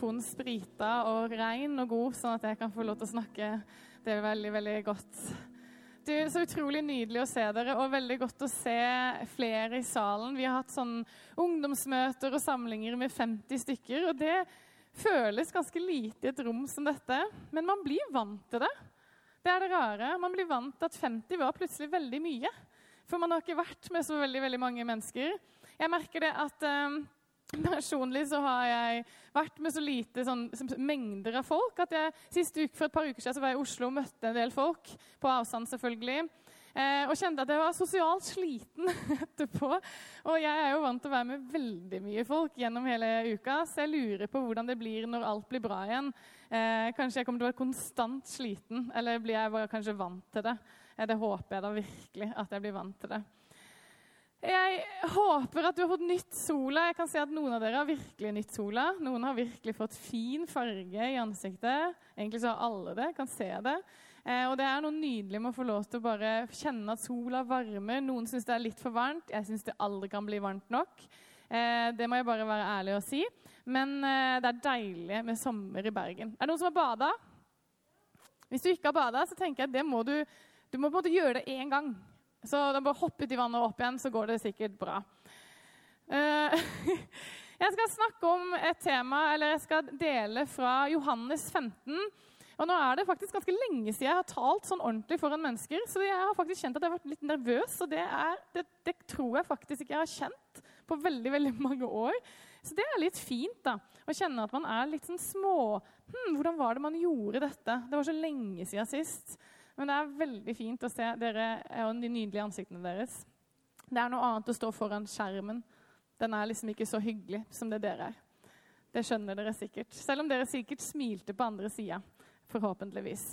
Mikrofonen sprita og rein og god, sånn at jeg kan få lov til å snakke. Det er veldig, veldig godt. Du, Så utrolig nydelig å se dere, og veldig godt å se flere i salen. Vi har hatt sånn ungdomsmøter og samlinger med 50 stykker, og det føles ganske lite i et rom som dette. Men man blir vant til det. Det er det rare. Man blir vant til at 50 var plutselig veldig mye. For man har ikke vært med så veldig, veldig mange mennesker. Jeg merker det at eh, Personlig så har jeg vært med så lite sånn, mengder av folk at jeg siste uke for et par uker siden så var jeg i Oslo og møtte en del folk. På avstand, selvfølgelig. Eh, og kjente at jeg var sosialt sliten etterpå. Og jeg er jo vant til å være med veldig mye folk gjennom hele uka, så jeg lurer på hvordan det blir når alt blir bra igjen. Eh, kanskje jeg kommer til å være konstant sliten, eller blir jeg bare kanskje vant til det. Eh, det håper jeg da virkelig, at jeg blir vant til det. Jeg håper at du har fått nytt sola. Jeg kan se at Noen av dere har virkelig nytt sola. Noen har virkelig fått fin farge i ansiktet. Egentlig så har alle det. kan se det. Eh, og det er noe nydelig med å få lov til å bare kjenne at sola varmer. Noen syns det er litt for varmt. Jeg syns det aldri kan bli varmt nok. Eh, det må jeg bare være ærlig og si. Men eh, det er deilig med sommer i Bergen. Er det noen som har bada? Hvis du ikke har bada, så tenker jeg at det må du, du må på en måte gjøre det én gang. Så da bare hopp ut i vannet og opp igjen, så går det sikkert bra. Eh, jeg skal snakke om et tema, eller jeg skal dele fra Johannes 15. Og nå er det faktisk ganske lenge siden jeg har talt sånn ordentlig foran mennesker. Så jeg har faktisk kjent at jeg har vært litt nervøs, og det, er, det, det tror jeg faktisk ikke jeg har kjent på veldig veldig mange år. Så det er litt fint da, å kjenne at man er litt sånn små hm, Hvordan var det man gjorde dette? Det var så lenge siden sist. Men det er veldig fint å se dere og de nydelige ansiktene deres. Det er noe annet å stå foran skjermen. Den er liksom ikke så hyggelig som det dere er. Det skjønner dere sikkert. Selv om dere sikkert smilte på andre sida. Forhåpentligvis.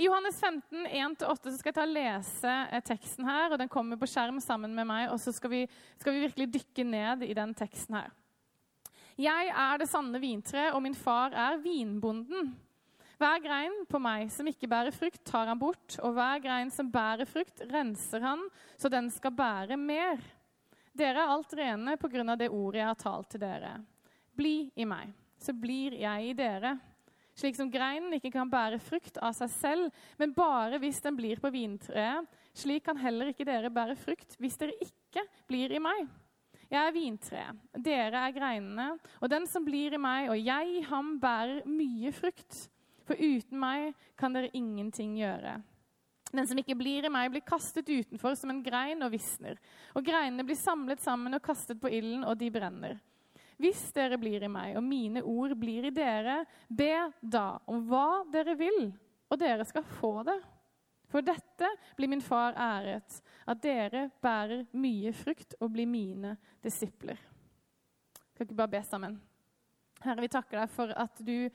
I Johannes 15, 1-8 skal jeg ta og lese eh, teksten her. og Den kommer på skjerm sammen med meg, og så skal vi, skal vi virkelig dykke ned i den teksten her. Jeg er det sanne vintre, og min far er vinbonden. Hver grein på meg som ikke bærer frukt, tar han bort, og hver grein som bærer frukt, renser han, så den skal bære mer. Dere er alt rene på grunn av det ordet jeg har talt til dere. Bli i meg, så blir jeg i dere. Slik som greinen ikke kan bære frukt av seg selv, men bare hvis den blir på vintreet, slik kan heller ikke dere bære frukt hvis dere ikke blir i meg. Jeg er vintreet, dere er greinene, og den som blir i meg, og jeg i ham, bærer mye frukt. For uten meg kan dere ingenting gjøre. Den som ikke blir i meg, blir kastet utenfor som en grein og visner. Og greinene blir samlet sammen og kastet på ilden, og de brenner. Hvis dere blir i meg, og mine ord blir i dere, be da om hva dere vil, og dere skal få det. For dette blir min far æret, at dere bærer mye frukt og blir mine disipler. Skal ikke bare be sammen? Herre, vi takker deg for at du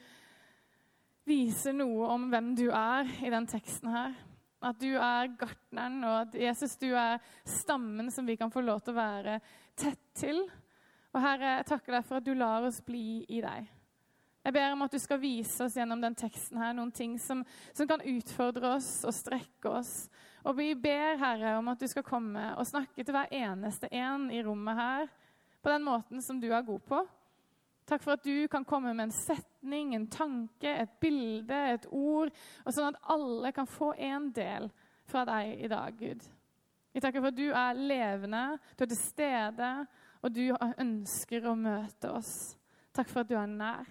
viser noe om hvem du er i den teksten her. At du er gartneren, og at Jesus, du er stammen som vi kan få lov til å være tett til. Og Herre, jeg takker deg for at du lar oss bli i deg. Jeg ber om at du skal vise oss gjennom den teksten her noen ting som, som kan utfordre oss og strekke oss. Og vi ber, Herre, om at du skal komme og snakke til hver eneste en i rommet her på den måten som du er god på. Takk for at du kan komme med en setning, en tanke, et bilde, et ord, og sånn at alle kan få en del fra deg i dag, Gud. Vi takker for at du er levende, du er til stede, og du ønsker å møte oss. Takk for at du er nær,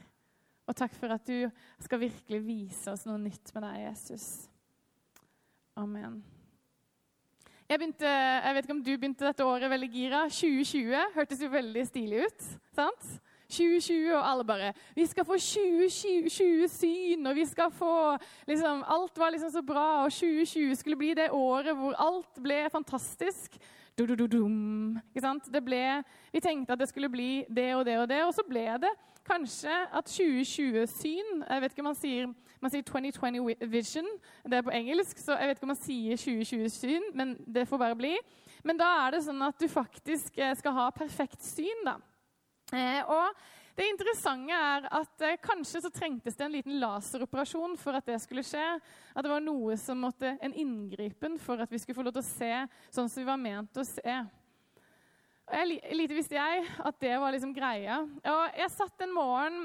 og takk for at du skal virkelig vise oss noe nytt med deg, Jesus. Amen. Jeg, begynte, jeg vet ikke om du begynte dette året veldig gira. 2020 hørtes jo veldig stilig ut. sant? 2020, og alle bare 'Vi skal få 2020 syn, og vi skal få liksom, Alt var liksom så bra, og 2020 skulle bli det året hvor alt ble fantastisk. du, du, du. Ikke sant? Det ble, vi tenkte at det skulle bli det og det og det, og så ble det kanskje at 2020-syn Jeg vet ikke om man sier man sier 2020 vision. Det er på engelsk, så jeg vet ikke om man sier 2020-syn, men det får bare bli. Men da er det sånn at du faktisk eh, skal ha perfekt syn, da. Eh, og det interessante er at eh, kanskje så trengtes det en liten laseroperasjon for at det skulle skje. At det var noe som måtte, en inngripen for at vi skulle få lov til å se sånn som vi var ment å se. Jeg, lite visste jeg at det var liksom greia. Og jeg satt en morgen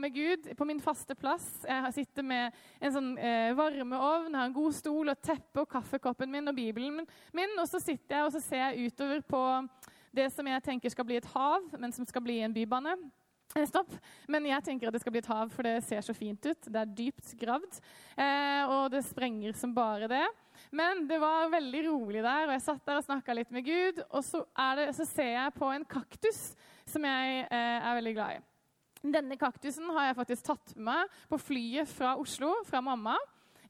med Gud på min faste plass. Jeg sitter med en sånn eh, varmeovn, har en god stol og teppe og kaffekoppen min og Bibelen min. Og så sitter jeg og så ser jeg utover på det som jeg tenker skal bli et hav, men som skal bli en bybane. Eh, stopp. Men jeg tenker at det skal bli et hav, for det ser så fint ut. Det er dypt gravd, eh, og det sprenger som bare det. Men det var veldig rolig der, og jeg satt der og snakka litt med Gud. Og så, det, så, ser jeg på en kaktus som jeg eh, er veldig glad i. Denne kaktusen har jeg faktisk tatt med meg på flyet fra Oslo, fra mamma.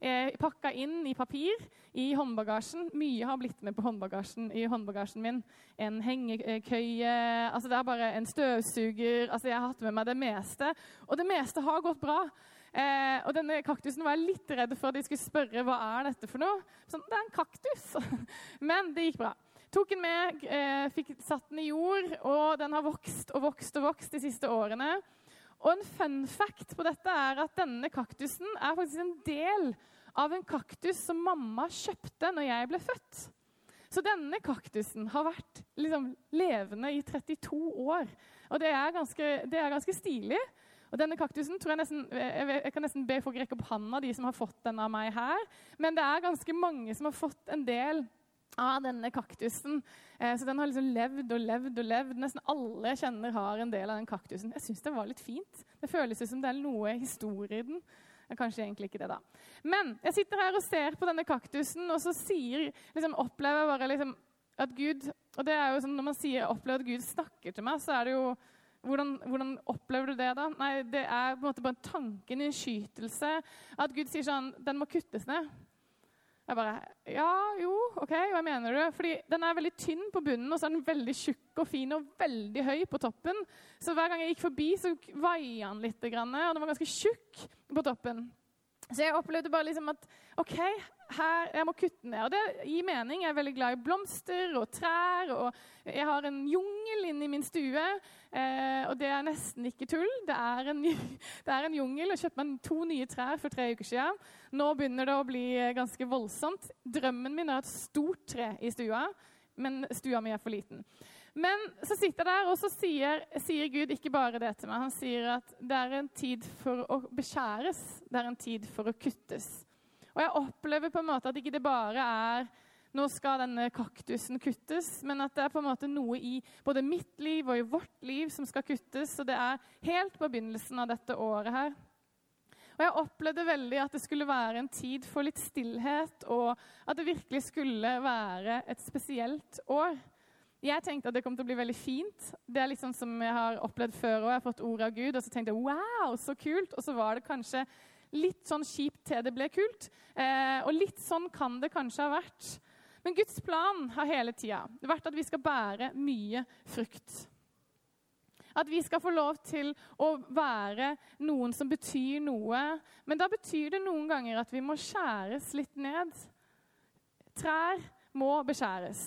Eh, Pakka inn i papir i håndbagasjen. Mye har blitt med på håndbagasjen i håndbagasjen min. En hengekøye altså Det er bare en støvsuger. altså Jeg har hatt med meg det meste. Og det meste har gått bra. Eh, og denne kaktusen var jeg litt redd for at de skulle spørre hva er dette for noe. Sånn, det er en kaktus. Men det gikk bra. Tok den med, eh, fikk satt den i jord, og den har vokst og vokst og vokst de siste årene. Og en fun fact på dette er at denne kaktusen er faktisk en del av en kaktus som mamma kjøpte når jeg ble født. Så denne kaktusen har vært liksom, levende i 32 år. Og det er ganske, det er ganske stilig. Og denne kaktusen tror Jeg nesten, jeg, jeg kan nesten be folk rekke opp hånda, de som har fått den av meg her. Men det er ganske mange som har fått en del av denne kaktusen. Eh, så den har liksom levd og levd og levd. Nesten alle jeg kjenner, har en del av den kaktusen. Jeg syns det var litt fint. Det føles som det er noe historie i den. Kanskje egentlig ikke det, da. Men jeg sitter her og ser på denne kaktusen, og så sier, liksom, opplever jeg bare liksom, at Gud Og det er jo sånn, når man sier 'opplever at Gud snakker til meg', så er det jo hvordan, hvordan, opplever du det, da? Nei, Det er på en måte bare en tanke, en innskytelse. At Gud sier sånn Den må kuttes ned. Jeg bare Ja, jo, OK, hva mener du? Fordi den er veldig tynn på bunnen, og så er den veldig tjukk og fin og veldig høy på toppen. Så hver gang jeg gikk forbi, så vaia den litt, og den var ganske tjukk på toppen. Så jeg opplevde bare liksom at OK, her, jeg må kutte ned. Og det gir mening. Jeg er veldig glad i blomster og trær. Og jeg har en jungel inne i min stue, eh, og det er nesten ikke tull. Det er en, det er en jungel. Jeg kjøpte meg to nye trær for tre uker siden. Nå begynner det å bli ganske voldsomt. Drømmen min er et stort tre i stua, men stua mi er for liten. Men så sitter jeg der, og så sier, sier, Gud ikke bare det til meg. Han sier at det er en tid for å beskjæres. Det er en tid for å kuttes. Og jeg opplever på en måte at ikke det bare er nå skal denne kaktusen kuttes, men at det er på en måte noe i både mitt liv og i vårt liv som skal kuttes. Og det er helt på begynnelsen av dette året her. Og jeg opplevde veldig at det skulle være en tid for litt stillhet, og at det virkelig skulle være et spesielt år. Jeg tenkte at det kom til å bli veldig fint. Det er sånn som jeg har opplevd før og Jeg har fått ord av Gud, og så tenkte jeg wow, så kult. Og så var det kanskje litt sånn kjipt til det ble kult. Eh, og litt sånn kan det kanskje ha vært. Men Guds plan har hele tida vært at vi skal bære mye frukt. At vi skal få lov til å være noen som betyr noe. Men da betyr det noen ganger at vi må skjæres litt ned. Trær må beskjæres.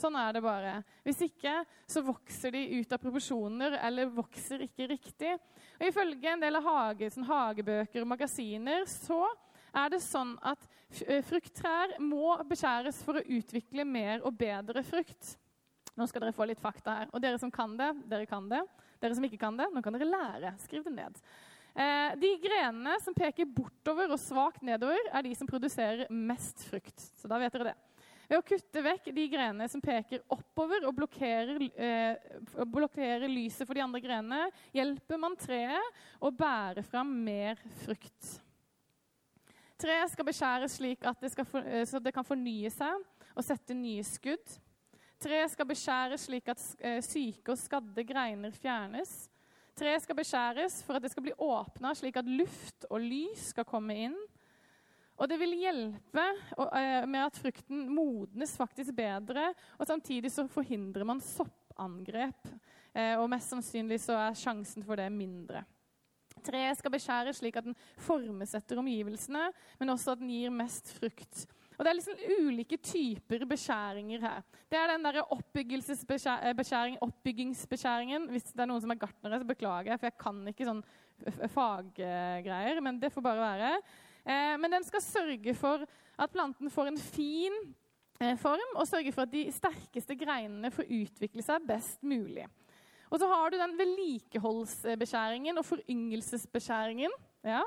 Sånn er det bare. Hvis ikke så vokser de ut av proporsjoner eller vokser ikke riktig. Og Ifølge en del av hage, sånn hagebøker og magasiner så er det sånn at eh, frukttrær må beskjæres for å utvikle mer og bedre frukt. Nå skal dere få litt fakta her. Og dere som kan det, dere kan det. Dere som ikke kan det, nå kan dere lære. Skriv det ned. Eh, de grenene som peker bortover og svakt nedover, er de som produserer mest frukt. Så da vet dere det. Ved å kutte vekk de grenene som peker oppover og blokkerer, eh, blokkerer lyset for de andre grenene, hjelper man treet å bære fram mer frukt. Treet skal beskjæres slik at det, for, eh, så det kan fornye seg og sette nye skudd. Treet skal beskjæres slik at eh, syke og skadde greiner fjernes. Treet skal beskjæres for at det skal bli åpna slik at luft og lys skal komme inn. Og det vil hjelpe eh, med at frukten modnes faktisk bedre, og samtidig så forhindrer man soppangrep. Eh, og mest sannsynlig så er sjansen for det mindre. Treet skal beskjæres slik at den formes etter omgivelsene, men også at den gir mest frukt. Og Det er liksom ulike typer beskjæringer her. Det er den der oppbyggingsbeskjæringen. Hvis det er noen som er gartnere, så beklager jeg, for jeg kan ikke sånn faggreier. Men det får bare være. Eh, men den skal sørge for at planten får en fin eh, form, og sørge for at de sterkeste greinene får utvikle seg best mulig. Og så har du den vedlikeholdsbeskjæringen og foryngelsesbeskjæringen. Ja,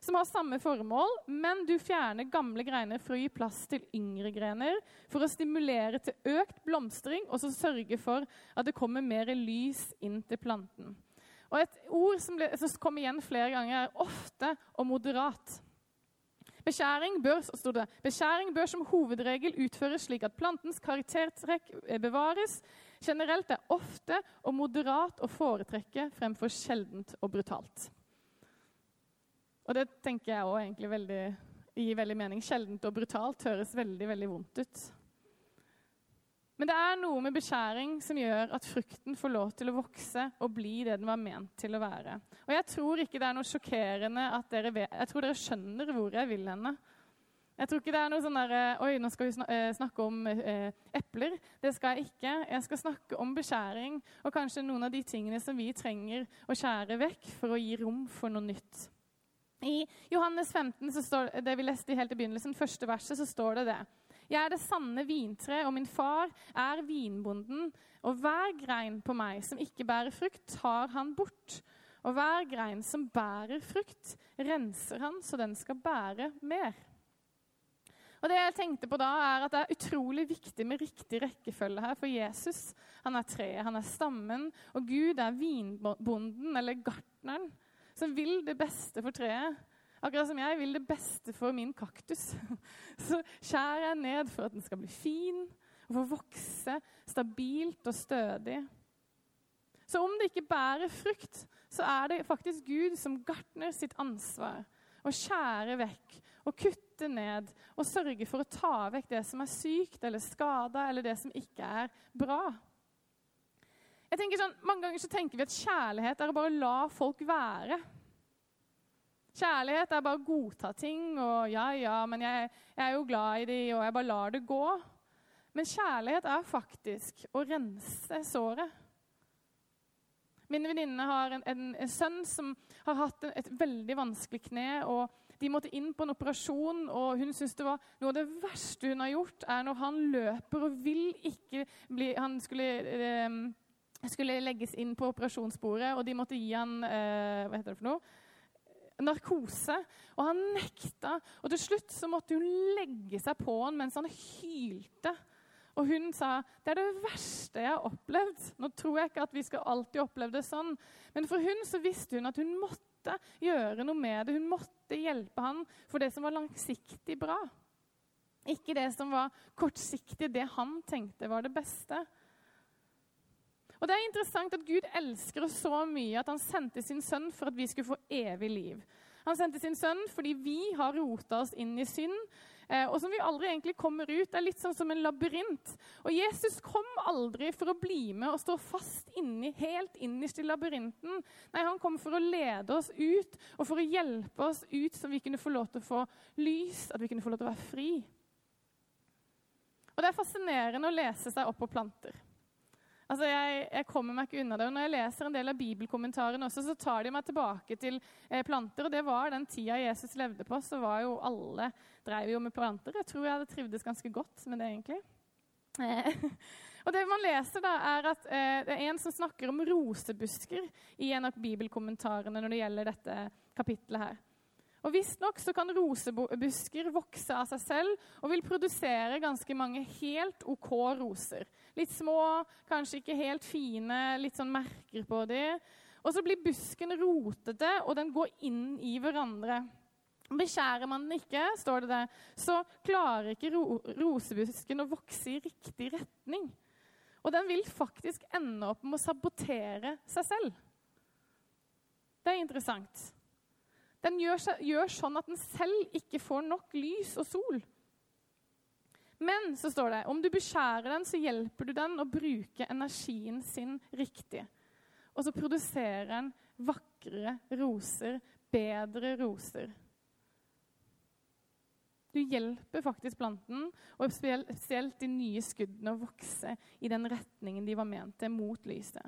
som har samme formål, men du fjerner gamle greiner for å gi plass til yngre grener, for å stimulere til økt blomstring og så sørge for at det kommer mer lys inn til planten. Og Et ord som, ble, som kommer igjen flere ganger, er 'ofte' og 'moderat'. Beskjæring bør, det, beskjæring bør som hovedregel utføres slik at plantens karaktertrekk eh, bevares. Generelt er ofte og moderat å foretrekke fremfor sjeldent og brutalt. Og det tenker jeg også egentlig veldig, gir veldig mening. Sjeldent og brutalt høres veldig, veldig vondt ut. Men det er noe med beskjæring som gjør at frukten får lov til å vokse og bli det den var ment til å være. Og jeg tror ikke det er noe sjokkerende at dere vet, Jeg tror dere skjønner hvor jeg vil henne. Jeg tror ikke det er noe sånn der, Oi, nå skal vi eh, snakke om eh, epler. Det skal jeg ikke. Jeg skal snakke om beskjæring og kanskje noen av de tingene som vi trenger å skjære vekk for å gi rom for noe nytt. I Johannes 15, så står, det vi leste helt i begynnelsen, første verset, så står det det. Jeg er det sanne vintre, og min far er vinbonden. Og hver grein på meg som ikke bærer frukt, tar han bort. Og hver grein som bærer frukt, renser han så den skal bære mer. Og det jeg tenkte på da, er at det er utrolig viktig med riktig rekkefølge her. For Jesus han er treet, han er stammen, og Gud er vinbonden, eller gartneren, som vil det beste for treet. Akkurat som jeg vil det beste for min kaktus, så skjærer jeg ned for at den skal bli fin og få vokse stabilt og stødig. Så om det ikke bærer frukt, så er det faktisk Gud som gartner sitt ansvar å skjære vekk og kutte ned og sørge for å ta vekk det som er sykt eller skada, eller det som ikke er bra. Jeg tenker sånn, Mange ganger så tenker vi at kjærlighet er å bare la folk være. Kjærlighet er bare å godta ting, og ja, ja, men jeg, jeg er jo glad i dem, og jeg bare lar det gå. Men kjærlighet er faktisk å rense såret. Min venninne har en, en, en, sønn som har hatt et veldig vanskelig kne. og De måtte inn på en operasjon, og hun syntes det var noe av det verste hun har gjort, er når han løper og vil ikke bli Han skulle, eh, skulle legges inn på operasjonsbordet, og de måtte gi han eh, Hva heter det for noe? Narkose. Og han nekta. Og til slutt så måtte hun legge seg på han mens han hylte. Og hun sa det er det verste jeg har opplevd. Nå tror jeg ikke at vi skal alltid oppleve det sånn, men for hun så visste hun at hun måtte gjøre noe med det. Hun måtte hjelpe han for det som var langsiktig bra. Ikke det som var kortsiktig, det han tenkte var det beste. Og det er interessant at Gud elsker oss så mye at han sendte sin sønn for at vi skulle få evig liv. Han sendte sin sønn fordi vi har rota oss inn i synd, eh, og som vi aldri egentlig kommer ut. Det er litt sånn som en labyrint. Og Jesus kom aldri for å bli med og stå fast inni, helt innerst i labyrinten. Nei, han kom for å lede oss ut og for å hjelpe oss ut, så vi kunne få lov til å få lys, at vi kunne få lov til å være fri. Og Det er fascinerende å lese seg opp på planter. Altså, jeg, jeg, kommer meg ikke unna det. Og når jeg leser en del av bibelkommentarene også, så tar de meg tilbake til eh, planter. Og det var den tida Jesus levde på, så var jo alle drev jo med planter. Jeg tror jeg hadde trivdes ganske godt med det, egentlig. Eh, og det man leser, da, er at eh, det er en som snakker om rosebusker i en av bibelkommentarene når det gjelder dette kapittelet her. Og Visstnok kan rosebusker vokse av seg selv og vil produsere ganske mange helt OK roser. Litt små, kanskje ikke helt fine, litt sånn merker på dem. Og så blir busken rotete, og den går inn i hverandre. Beskjærer man den ikke, står det der, så klarer ikke ro rosebusken å vokse i riktig retning. Og den vil faktisk ende opp med å sabotere seg selv. Det er interessant. Den gjør, gjør sånn at den selv ikke får nok lys og sol. Men så står det om du beskjærer den, så hjelper du den å bruke energien sin riktig. Og så produserer den vakrere roser, bedre roser. Du hjelper faktisk planten, og spesielt de nye skuddene, å vokse i den retningen de var ment til, mot lyset.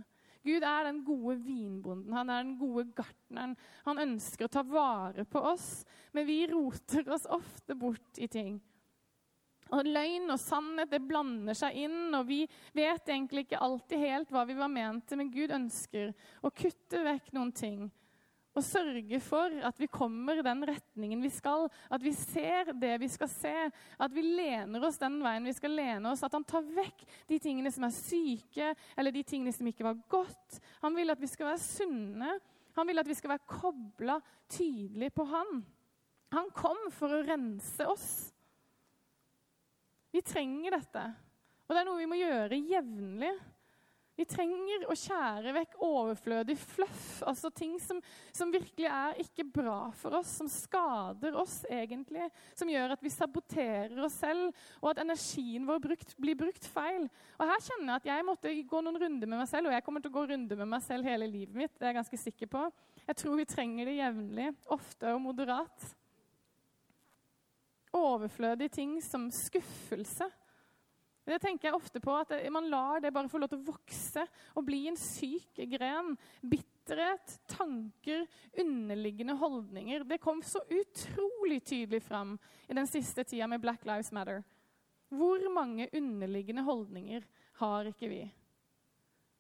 Gud er den gode vinbonden, han er den gode gartneren. Han ønsker å ta vare på oss, men vi roter oss ofte bort i ting. Og Løgn og sannhet det blander seg inn, og vi vet egentlig ikke alltid helt hva vi var ment til, men Gud ønsker å kutte vekk noen ting og sørge for at vi kommer den retningen vi skal, at vi ser det vi skal se, at vi lener oss den veien vi skal lene oss, at han tar vekk de tingene som er syke, eller de tingene som ikke var godt. Han vil at vi skal være sunne. Han vil at vi skal være kobla tydelig på han. Han kom for å rense oss. Vi trenger dette, og det er noe vi må gjøre jevnlig. Vi trenger å skjære vekk overflødig fluff, altså ting som, som, virkelig er ikke bra for oss, som skader oss egentlig, som gjør at vi saboterer oss selv, og at energien vår brukt, blir brukt feil. Og Her kjenner jeg at jeg måtte gå noen runder med meg selv, og jeg kommer til å gå runder med meg selv hele livet mitt. det er jeg ganske sikker på. Jeg tror vi trenger det jevnlig, ofte og moderat. Overflødige ting som skuffelse det tenker jeg ofte på, at Man lar det bare få lov til å vokse og bli en syk gren. Bitterhet, tanker, underliggende holdninger. Det kom så utrolig tydelig fram i den siste tida med Black Lives Matter. Hvor mange underliggende holdninger har ikke vi?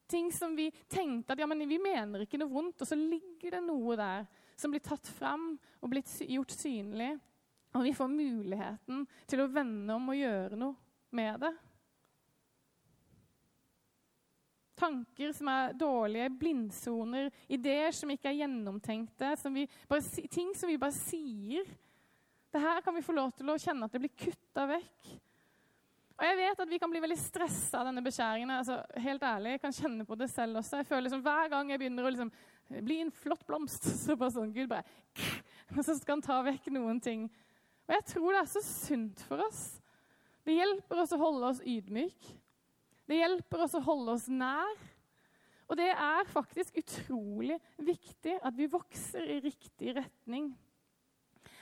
Ting som vi tenkte at ja, men vi mener ikke noe vondt, og så ligger det noe der som blir tatt fram og blitt gjort synlig. Og vi får muligheten til å vende om og gjøre noe med det. Tanker som er dårlige, blindsoner, ideer som ikke er gjennomtenkte, som bare, ting som vi bare sier. Det her kan vi få lov til å kjenne at det blir kutta vekk. Og jeg vet at vi kan bli veldig stressa av denne beskjæringen. Altså, helt ærlig, Jeg kan kjenne på det selv også. Jeg føler liksom, Hver gang jeg begynner å liksom, bli en flott blomst, så bare sånn Gud bare så skal han ta vekk noen ting. Og jeg tror det er så sunt for oss. Det hjelper oss å holde oss ydmyk. Det hjelper oss å holde oss nær. Og det er faktisk utrolig viktig at vi vokser i riktig retning.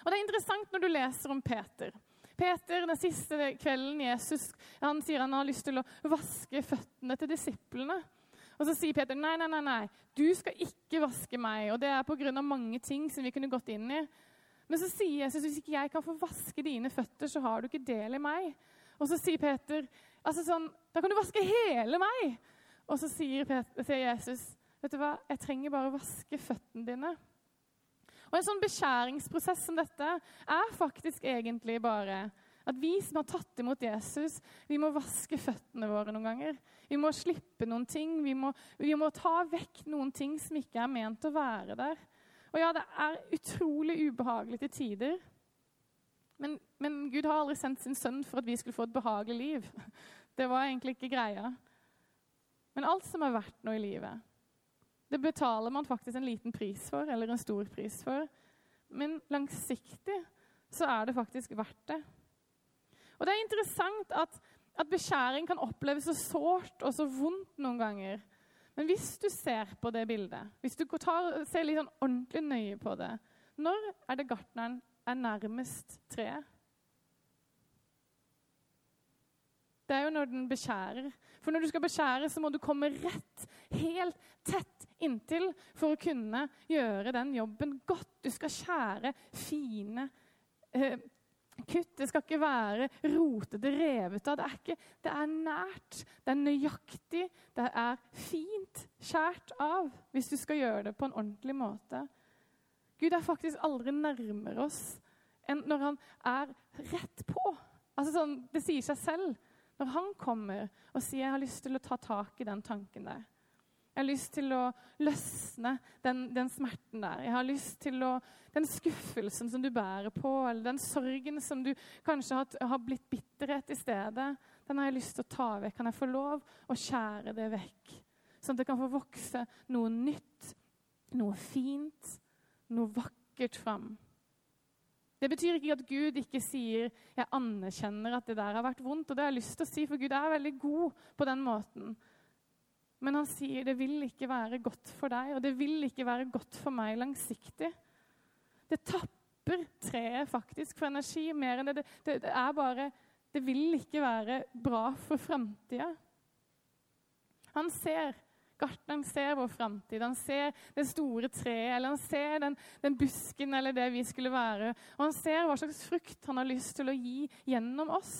Og Det er interessant når du leser om Peter. Peter, Den siste kvelden Jesus han sier han har lyst til å vaske føttene til disiplene. Og Så sier Peter nei, nei, nei, nei, du skal ikke vaske meg. Og Det er pga. mange ting som vi kunne gått inn i. Men så sier Jesus hvis ikke jeg kan få vaske dine føtter, så har du ikke del i meg. Og så sier Peter Altså sånn, Da kan du vaske hele meg! Og så sier, sier Jesus, vet du hva, jeg trenger bare å vaske føttene dine. Og En sånn beskjæringsprosess som dette er faktisk egentlig bare at vi som har tatt imot Jesus, vi må vaske føttene våre noen ganger. Vi må slippe noen ting. Vi må, vi må ta vekk noen ting som ikke er ment å være der. Og ja, det er utrolig ubehagelig til tider. Men, men, Gud har aldri sendt sin sønn for at vi skulle få et behagelig liv. Det var egentlig ikke greia. Men alt som er verdt noe i livet, det betaler man faktisk en liten pris for, eller en stor pris for. Men langsiktig så er det faktisk verdt det. Og det er interessant at, at beskjæring kan oppleves så sårt og så vondt noen ganger. Men hvis du ser på det bildet, hvis du tar, ser litt sånn ordentlig nøye på det Når er det gartneren er nærmest treet. Det er jo når den beskjærer. For når du skal beskjære, så må du komme rett, helt tett inntil for å kunne gjøre den jobben godt. Du skal skjære fine eh, kutt. Det skal ikke være rotete, revet av. Det er, ikke, det er nært, det er nøyaktig, det er fint skjært av hvis du skal gjøre det på en ordentlig måte. Gud er faktisk aldri nærmere oss enn når han er rett på. Altså sånn, Det sier seg selv. Når han kommer og sier 'jeg har lyst til å ta tak i den tanken der', jeg har lyst til å løsne den, den, smerten der. Jeg har lyst til å Den skuffelsen som du bærer på, eller den sorgen som du kanskje har, har blitt bitterhet i stedet, den har jeg lyst til å ta vekk. Kan jeg få lov å skjære det vekk? Sånn at det kan få vokse noe nytt, noe fint, noe vakkert fram. Det betyr ikke at Gud ikke sier 'jeg anerkjenner at det der har vært vondt'. Og det har jeg lyst til å si, for Gud er veldig god på den måten. Men han sier 'det vil ikke være godt for deg', og 'det vil ikke være godt for meg langsiktig'. Det tapper treet faktisk for energi mer enn det. Det, det, er bare Det vil ikke være bra for framtida. Han ser Gartneren ser vår framtid. Han ser det store treet, eller han ser den, den, busken eller det vi skulle være. Og han ser hva slags frukt han har lyst til å gi gjennom oss.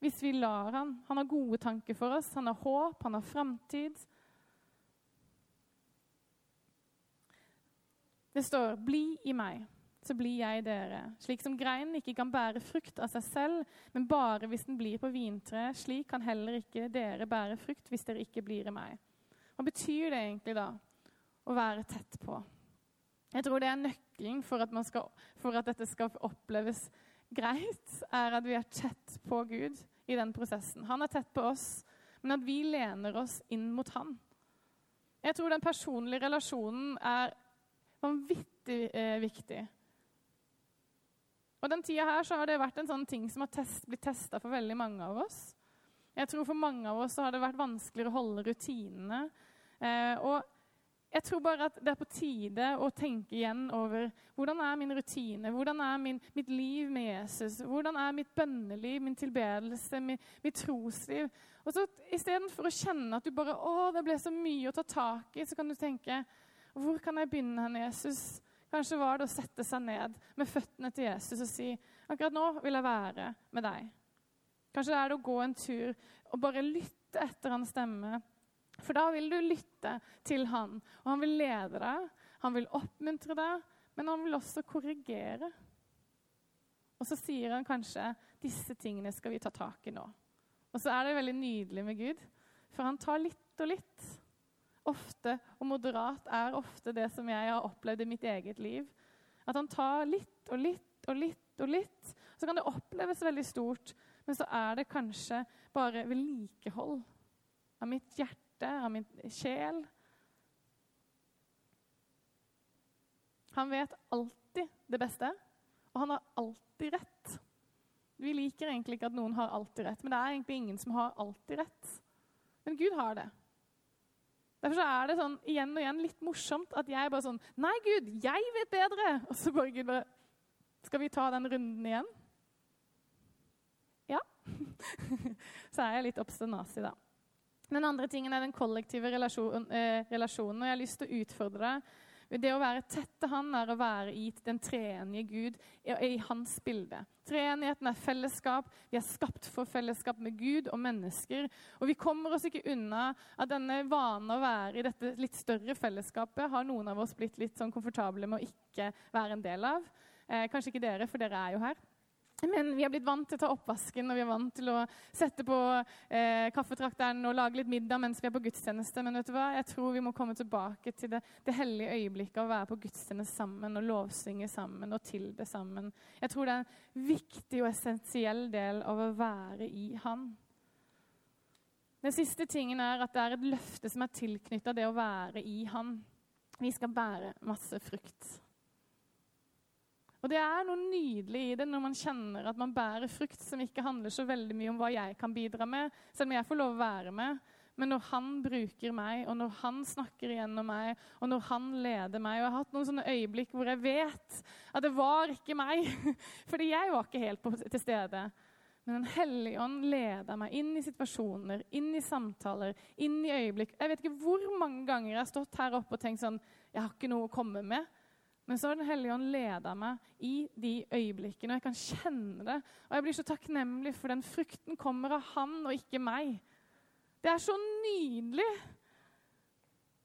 Hvis vi lar han. Han har gode tanker for oss, han har håp, han har framtid. Det står 'bli i meg' så blir jeg dere. Slik som greinen ikke kan bære frukt av seg selv, men bare hvis den blir på vintreet, slik kan heller ikke dere bære frukt hvis dere ikke blir i meg. Hva betyr det egentlig da å være tett på? Jeg tror det er nøkkelen for at, skal, for at, dette skal oppleves greit, er at vi er tett på Gud i den prosessen. Han er tett på oss, men at vi lener oss inn mot han. Jeg tror den personlige relasjonen er vanvittig eh, viktig. Og den tida her så har det vært en sånn ting som har test, blitt testa for veldig mange av oss. Jeg tror For mange av oss har det vært vanskeligere å holde rutinene. Eh, og jeg tror bare at det er på tide å tenke igjen over hvordan er min rutine, hvordan er min, mitt liv med Jesus, hvordan er mitt bønneliv, min tilbedelse, mitt, mitt trosliv. Og så Istedenfor å kjenne at du bare å, det ble så mye å ta tak i, så kan du tenke hvor kan jeg begynne hen, Jesus? Kanskje var det å sette seg ned med føttene til Jesus og si akkurat nå vil jeg være med deg. Kanskje det er det å gå en tur og bare lytte etter hans stemme for da vil du lytte til han, og han vil lede deg, han vil oppmuntre deg, men han vil også korrigere. Og så sier han kanskje 'disse tingene skal vi ta tak i nå'. Og så er det veldig nydelig med Gud, for han tar litt og litt. Ofte og moderat er ofte det som jeg har opplevd i mitt eget liv. At han tar litt og litt og litt og litt. Så kan det oppleves veldig stort, men så er det kanskje bare vedlikehold av mitt hjerte hjerte, av min sjel. Han vet alltid det beste, og han har alltid rett. Vi liker egentlig ikke at noen har alltid rett, men det er egentlig ingen som har alltid rett. Men Gud har det. Derfor er det sånn, igjen og igjen litt morsomt at jeg bare sånn Nei, Gud, jeg vet bedre! Og så bare Gud bare Skal vi ta den runden igjen? Ja. så er jeg litt obstinasi, da. Den andre tingen er den kollektive relasjon, eh, relasjonen. og jeg har lyst til å utfordre deg. Det å være tett til Han er å være i den treenige Gud, i, i hans bilde. Treenigheten er fellesskap. Vi er skapt for fellesskap med Gud og mennesker. Og vi kommer oss ikke unna at denne vanen å være i dette litt større fellesskapet har noen av oss blitt litt sånn komfortable med å ikke være en del av. Eh, kanskje ikke dere, for dere er jo her. Men vi har blitt vant til å ta oppvasken og vi er vant til å sette på eh, kaffetrakteren og lage litt middag mens vi er på gudstjeneste. Men vet du hva? jeg tror vi må komme tilbake til det, det hellige øyeblikket å være på gudstjeneste sammen og lovsynge sammen og tilbe sammen. Jeg tror det er en viktig og essensiell del av å være i Han. Den siste tingen er at det er et løfte som er tilknytta det å være i Han. Vi skal bære masse frukt. Og det er noe nydelig i det når man kjenner at man bærer frukt som ikke handler så veldig mye om hva jeg kan bidra med, selv om jeg får lov å være med. Men når han bruker meg, og når han snakker igjennom meg, og når han leder meg Og jeg har hatt noen sånne øyeblikk hvor jeg vet at det var ikke meg. Fordi jeg var ikke helt til stede. Men Den hellige ånd leder meg inn i situasjoner, inn i samtaler, inn i øyeblikk. Jeg vet ikke hvor mange ganger jeg har stått her oppe og tenkt sånn Jeg har ikke noe å komme med. Men så har Den hellige ånd leda meg i de øyeblikkene, og jeg kan kjenne det. Og jeg blir så takknemlig, for den frukten kommer av han og ikke meg. Det er så nydelig!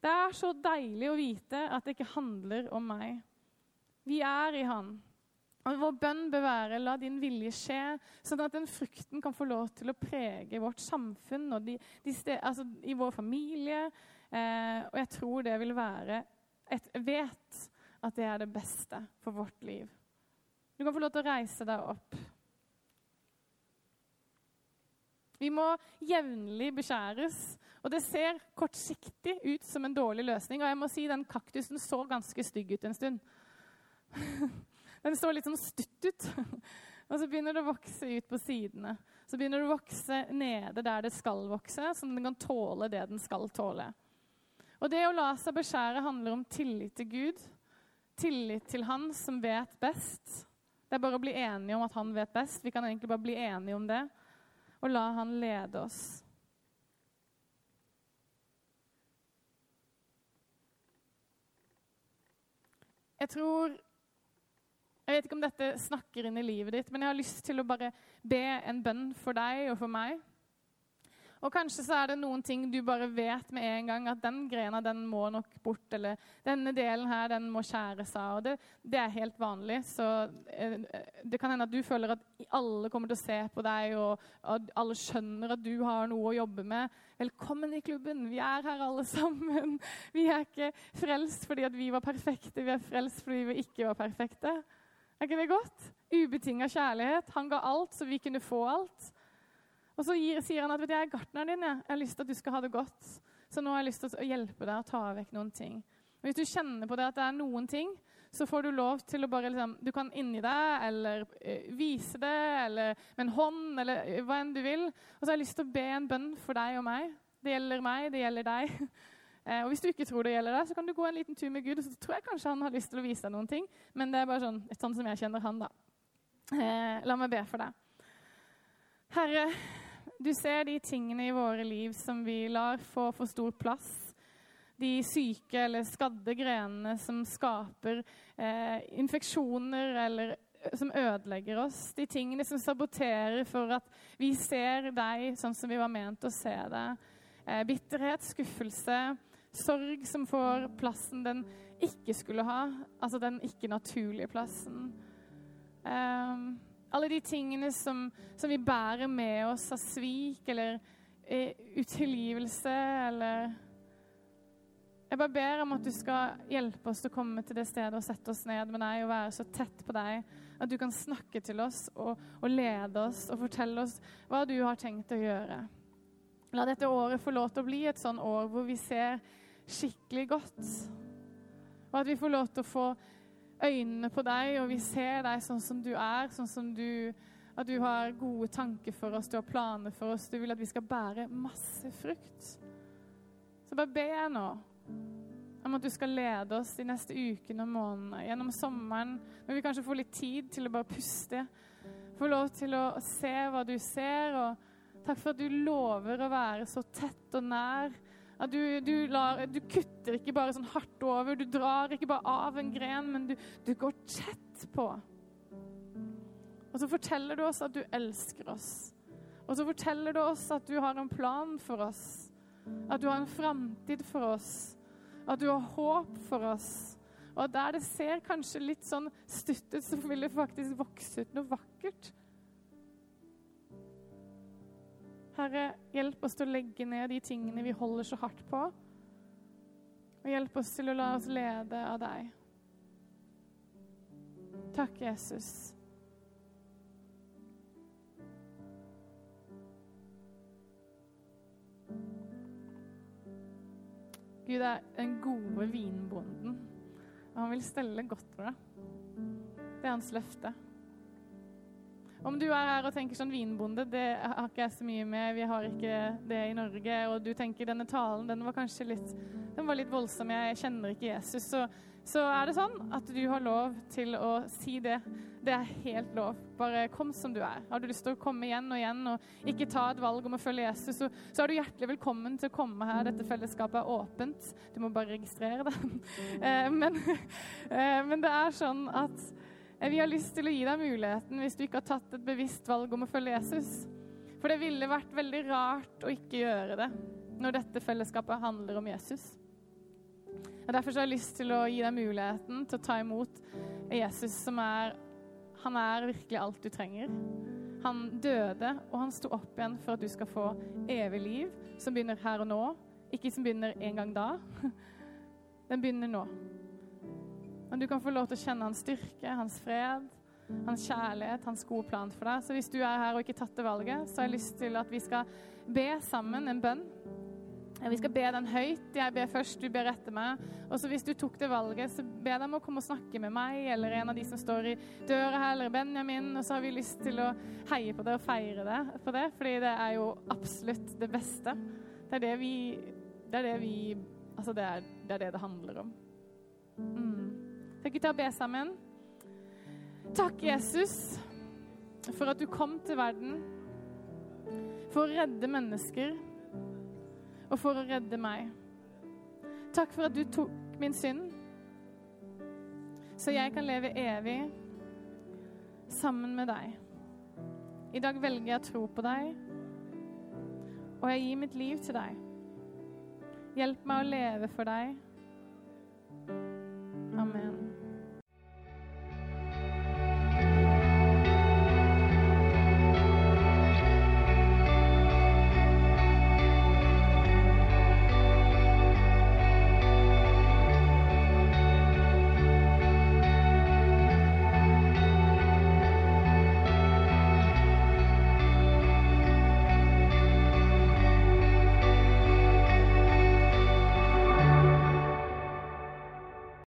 Det er så deilig å vite at det ikke handler om meg. Vi er i Han. Og Vår bønn bør være la din vilje skje, sånn at den frukten kan få lov til å prege vårt samfunn og de, de sted, altså i vår familie. Eh, og jeg tror det vil være et vet at det er det beste for vårt liv. Du kan få lov til å reise deg opp. Vi må jevnlig beskjæres. Og det ser kortsiktig ut som en dårlig løsning. Og jeg må si den kaktusen så ganske stygg ut en stund. Den så litt sånn stutt ut. Og så begynner det å vokse ut på sidene. Så begynner det å vokse nede der det skal vokse, så den kan tåle det den skal tåle. Og det å la seg beskjære handler om tillit til Gud. Tillit til Han som vet best. Det er bare å bli enige om at Han vet best. Vi kan egentlig bare bli enige om det. Og la Han lede oss. Jeg tror Jeg vet ikke om dette snakker inn i livet ditt, men jeg har lyst til å bare be en bønn for deg og for meg. Og kanskje så er det noen ting du bare vet med en gang at den grena den må nok bort, eller denne delen her den må skjæres av. Og det, det er helt vanlig. Så eh, det kan hende at du føler at alle kommer til å se på deg, og at alle skjønner at du har noe å jobbe med. Velkommen i klubben. Vi er her alle sammen. Vi er ikke frelst fordi at vi var perfekte, vi er frelst fordi vi ikke var perfekte. Er ikke det godt? Ubetinga kjærlighet. Han ga alt, så vi kunne få alt. Og så gir, sier han at vet du, jeg er gartneren din. Jeg. jeg har lyst til at du skal ha det godt. Så nå har jeg lyst til å hjelpe deg å ta vekk noen ting. Og Hvis du kjenner på det at det er noen ting, så får du lov til å bare liksom, Du kan inni deg eller uh, vise det eller med en hånd eller uh, hva enn du vil. Og så har jeg lyst til å be en bønn for deg og meg. Det gjelder meg, det gjelder deg. uh, og Hvis du ikke tror det gjelder deg, så kan du gå en liten tur med Gud. og Så tror jeg kanskje han har lyst til å vise deg noen ting. Men det er bare sånn, sånn som jeg kjenner han, da. la meg be for deg. Herre, du ser de tingene i våre liv som vi lar få for stor plass. De syke eller skadde grenene som skaper eh, infeksjoner eller som ødelegger oss. De tingene som saboterer for at vi ser deg sånn som vi var ment å se deg. Eh, bitterhet, skuffelse, sorg som får plassen den ikke skulle ha. Altså den ikke naturlige plassen. Eh, alle de tingene som, som, vi bærer med oss av svik eller eh, utilgivelse eller Jeg bare ber om at du skal hjelpe oss til å komme til det stedet og sette oss ned med deg og være så tett på deg at du kan snakke til oss og, og lede oss og fortelle oss hva du har tenkt å gjøre. La dette året få lov til å bli et sånn år hvor vi ser skikkelig godt. Og at vi får lov til å få øynene på deg, og vi ser deg sånn som du er, sånn som du At du har gode tanker for oss, du har planer for oss. Du vil at vi skal bære masse frukt. Så bare be jeg nå om at du skal lede oss de neste ukene og månedene, gjennom sommeren, når vi kanskje får litt tid til å bare puste. Få lov til å se hva du ser, og takk for at du lover å være så tett og nær at du, du, lar, du, kutter ikke bare sånn hardt over, du drar ikke bare av en gren, men du, du går tett på. Og så forteller du oss at du elsker oss. Og så forteller du oss at du har en plan for oss. At du har en framtid for oss. At du har håp for oss. Og der det ser kanskje litt sånn stutt ut, så vil det faktisk vokse ut noe vakkert. Herre, hjelp oss til å legge ned de tingene vi holder så hardt på. Og hjelp oss til å la oss lede av deg. Takk, Jesus. Gud er den gode vinbonden, og han vil stelle godt for deg. Det er hans løfte. Om du er her og tenker sånn vinbonde, det har ikke jeg så mye med. Vi har ikke det i Norge. Og du tenker denne talen, den var kanskje litt, den var litt voldsom. Jeg kjenner ikke Jesus. Så, så er det sånn at du har lov til å si det. Det er helt lov. Bare kom som du er. Har du lyst til å komme igjen og igjen og ikke ta et valg om å følge Jesus, så, så er du hjertelig velkommen til å komme her. Dette fellesskapet er åpent. Du må bare registrere det. Eh, men, eh, men det er sånn at vi har lyst til å gi deg muligheten hvis du ikke har tatt et bevisst valg om å følge Jesus. For det ville vært veldig rart å ikke gjøre det når dette fellesskapet handler om Jesus. Og Derfor har jeg lyst til å gi deg muligheten til å ta imot Jesus, som er Han er virkelig alt du trenger. Han døde, og han sto opp igjen for at du skal få evig liv, som begynner her og nå. Ikke som begynner en gang da. Den begynner nå. Men du kan få lov til å kjenne hans styrke, hans fred, hans kjærlighet, hans gode plan for deg. Så hvis du er her og ikke tatt det valget, så har jeg lyst til at vi skal be sammen en bønn. Vi skal be den høyt. Jeg ber først, du ber etter meg. Og så hvis du tok det valget, så be dem å komme og snakke med meg eller en av de som står i døra her, eller Benjamin. Og så har vi lyst til å heie på det og feire det på det, fordi det er jo absolutt det beste. Det er det vi Det er det vi Altså, det er det er det, det handler om. Mm. Skal ikke ta og be sammen? Takk, Jesus, for at du kom til verden for å redde mennesker og for å redde meg. Takk for at du tok min synd, så jeg kan leve evig sammen med deg. I dag velger jeg å tro på deg, og jeg gir mitt liv til deg. Hjelp meg å leve for deg